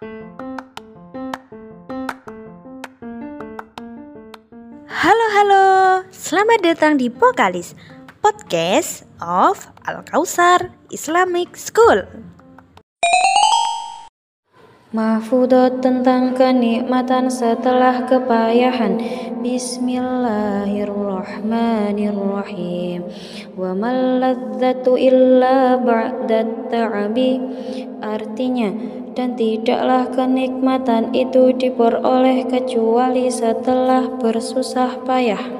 Halo halo, selamat datang di Pokalis Podcast of Al Kausar Islamic School. Mahfudot tentang kenikmatan setelah kepayahan. Bismillahirrahmanirrahim. Wa maladzatu illa ba'dat ta'abi. Artinya, dan tidaklah kenikmatan itu diperoleh kecuali setelah bersusah payah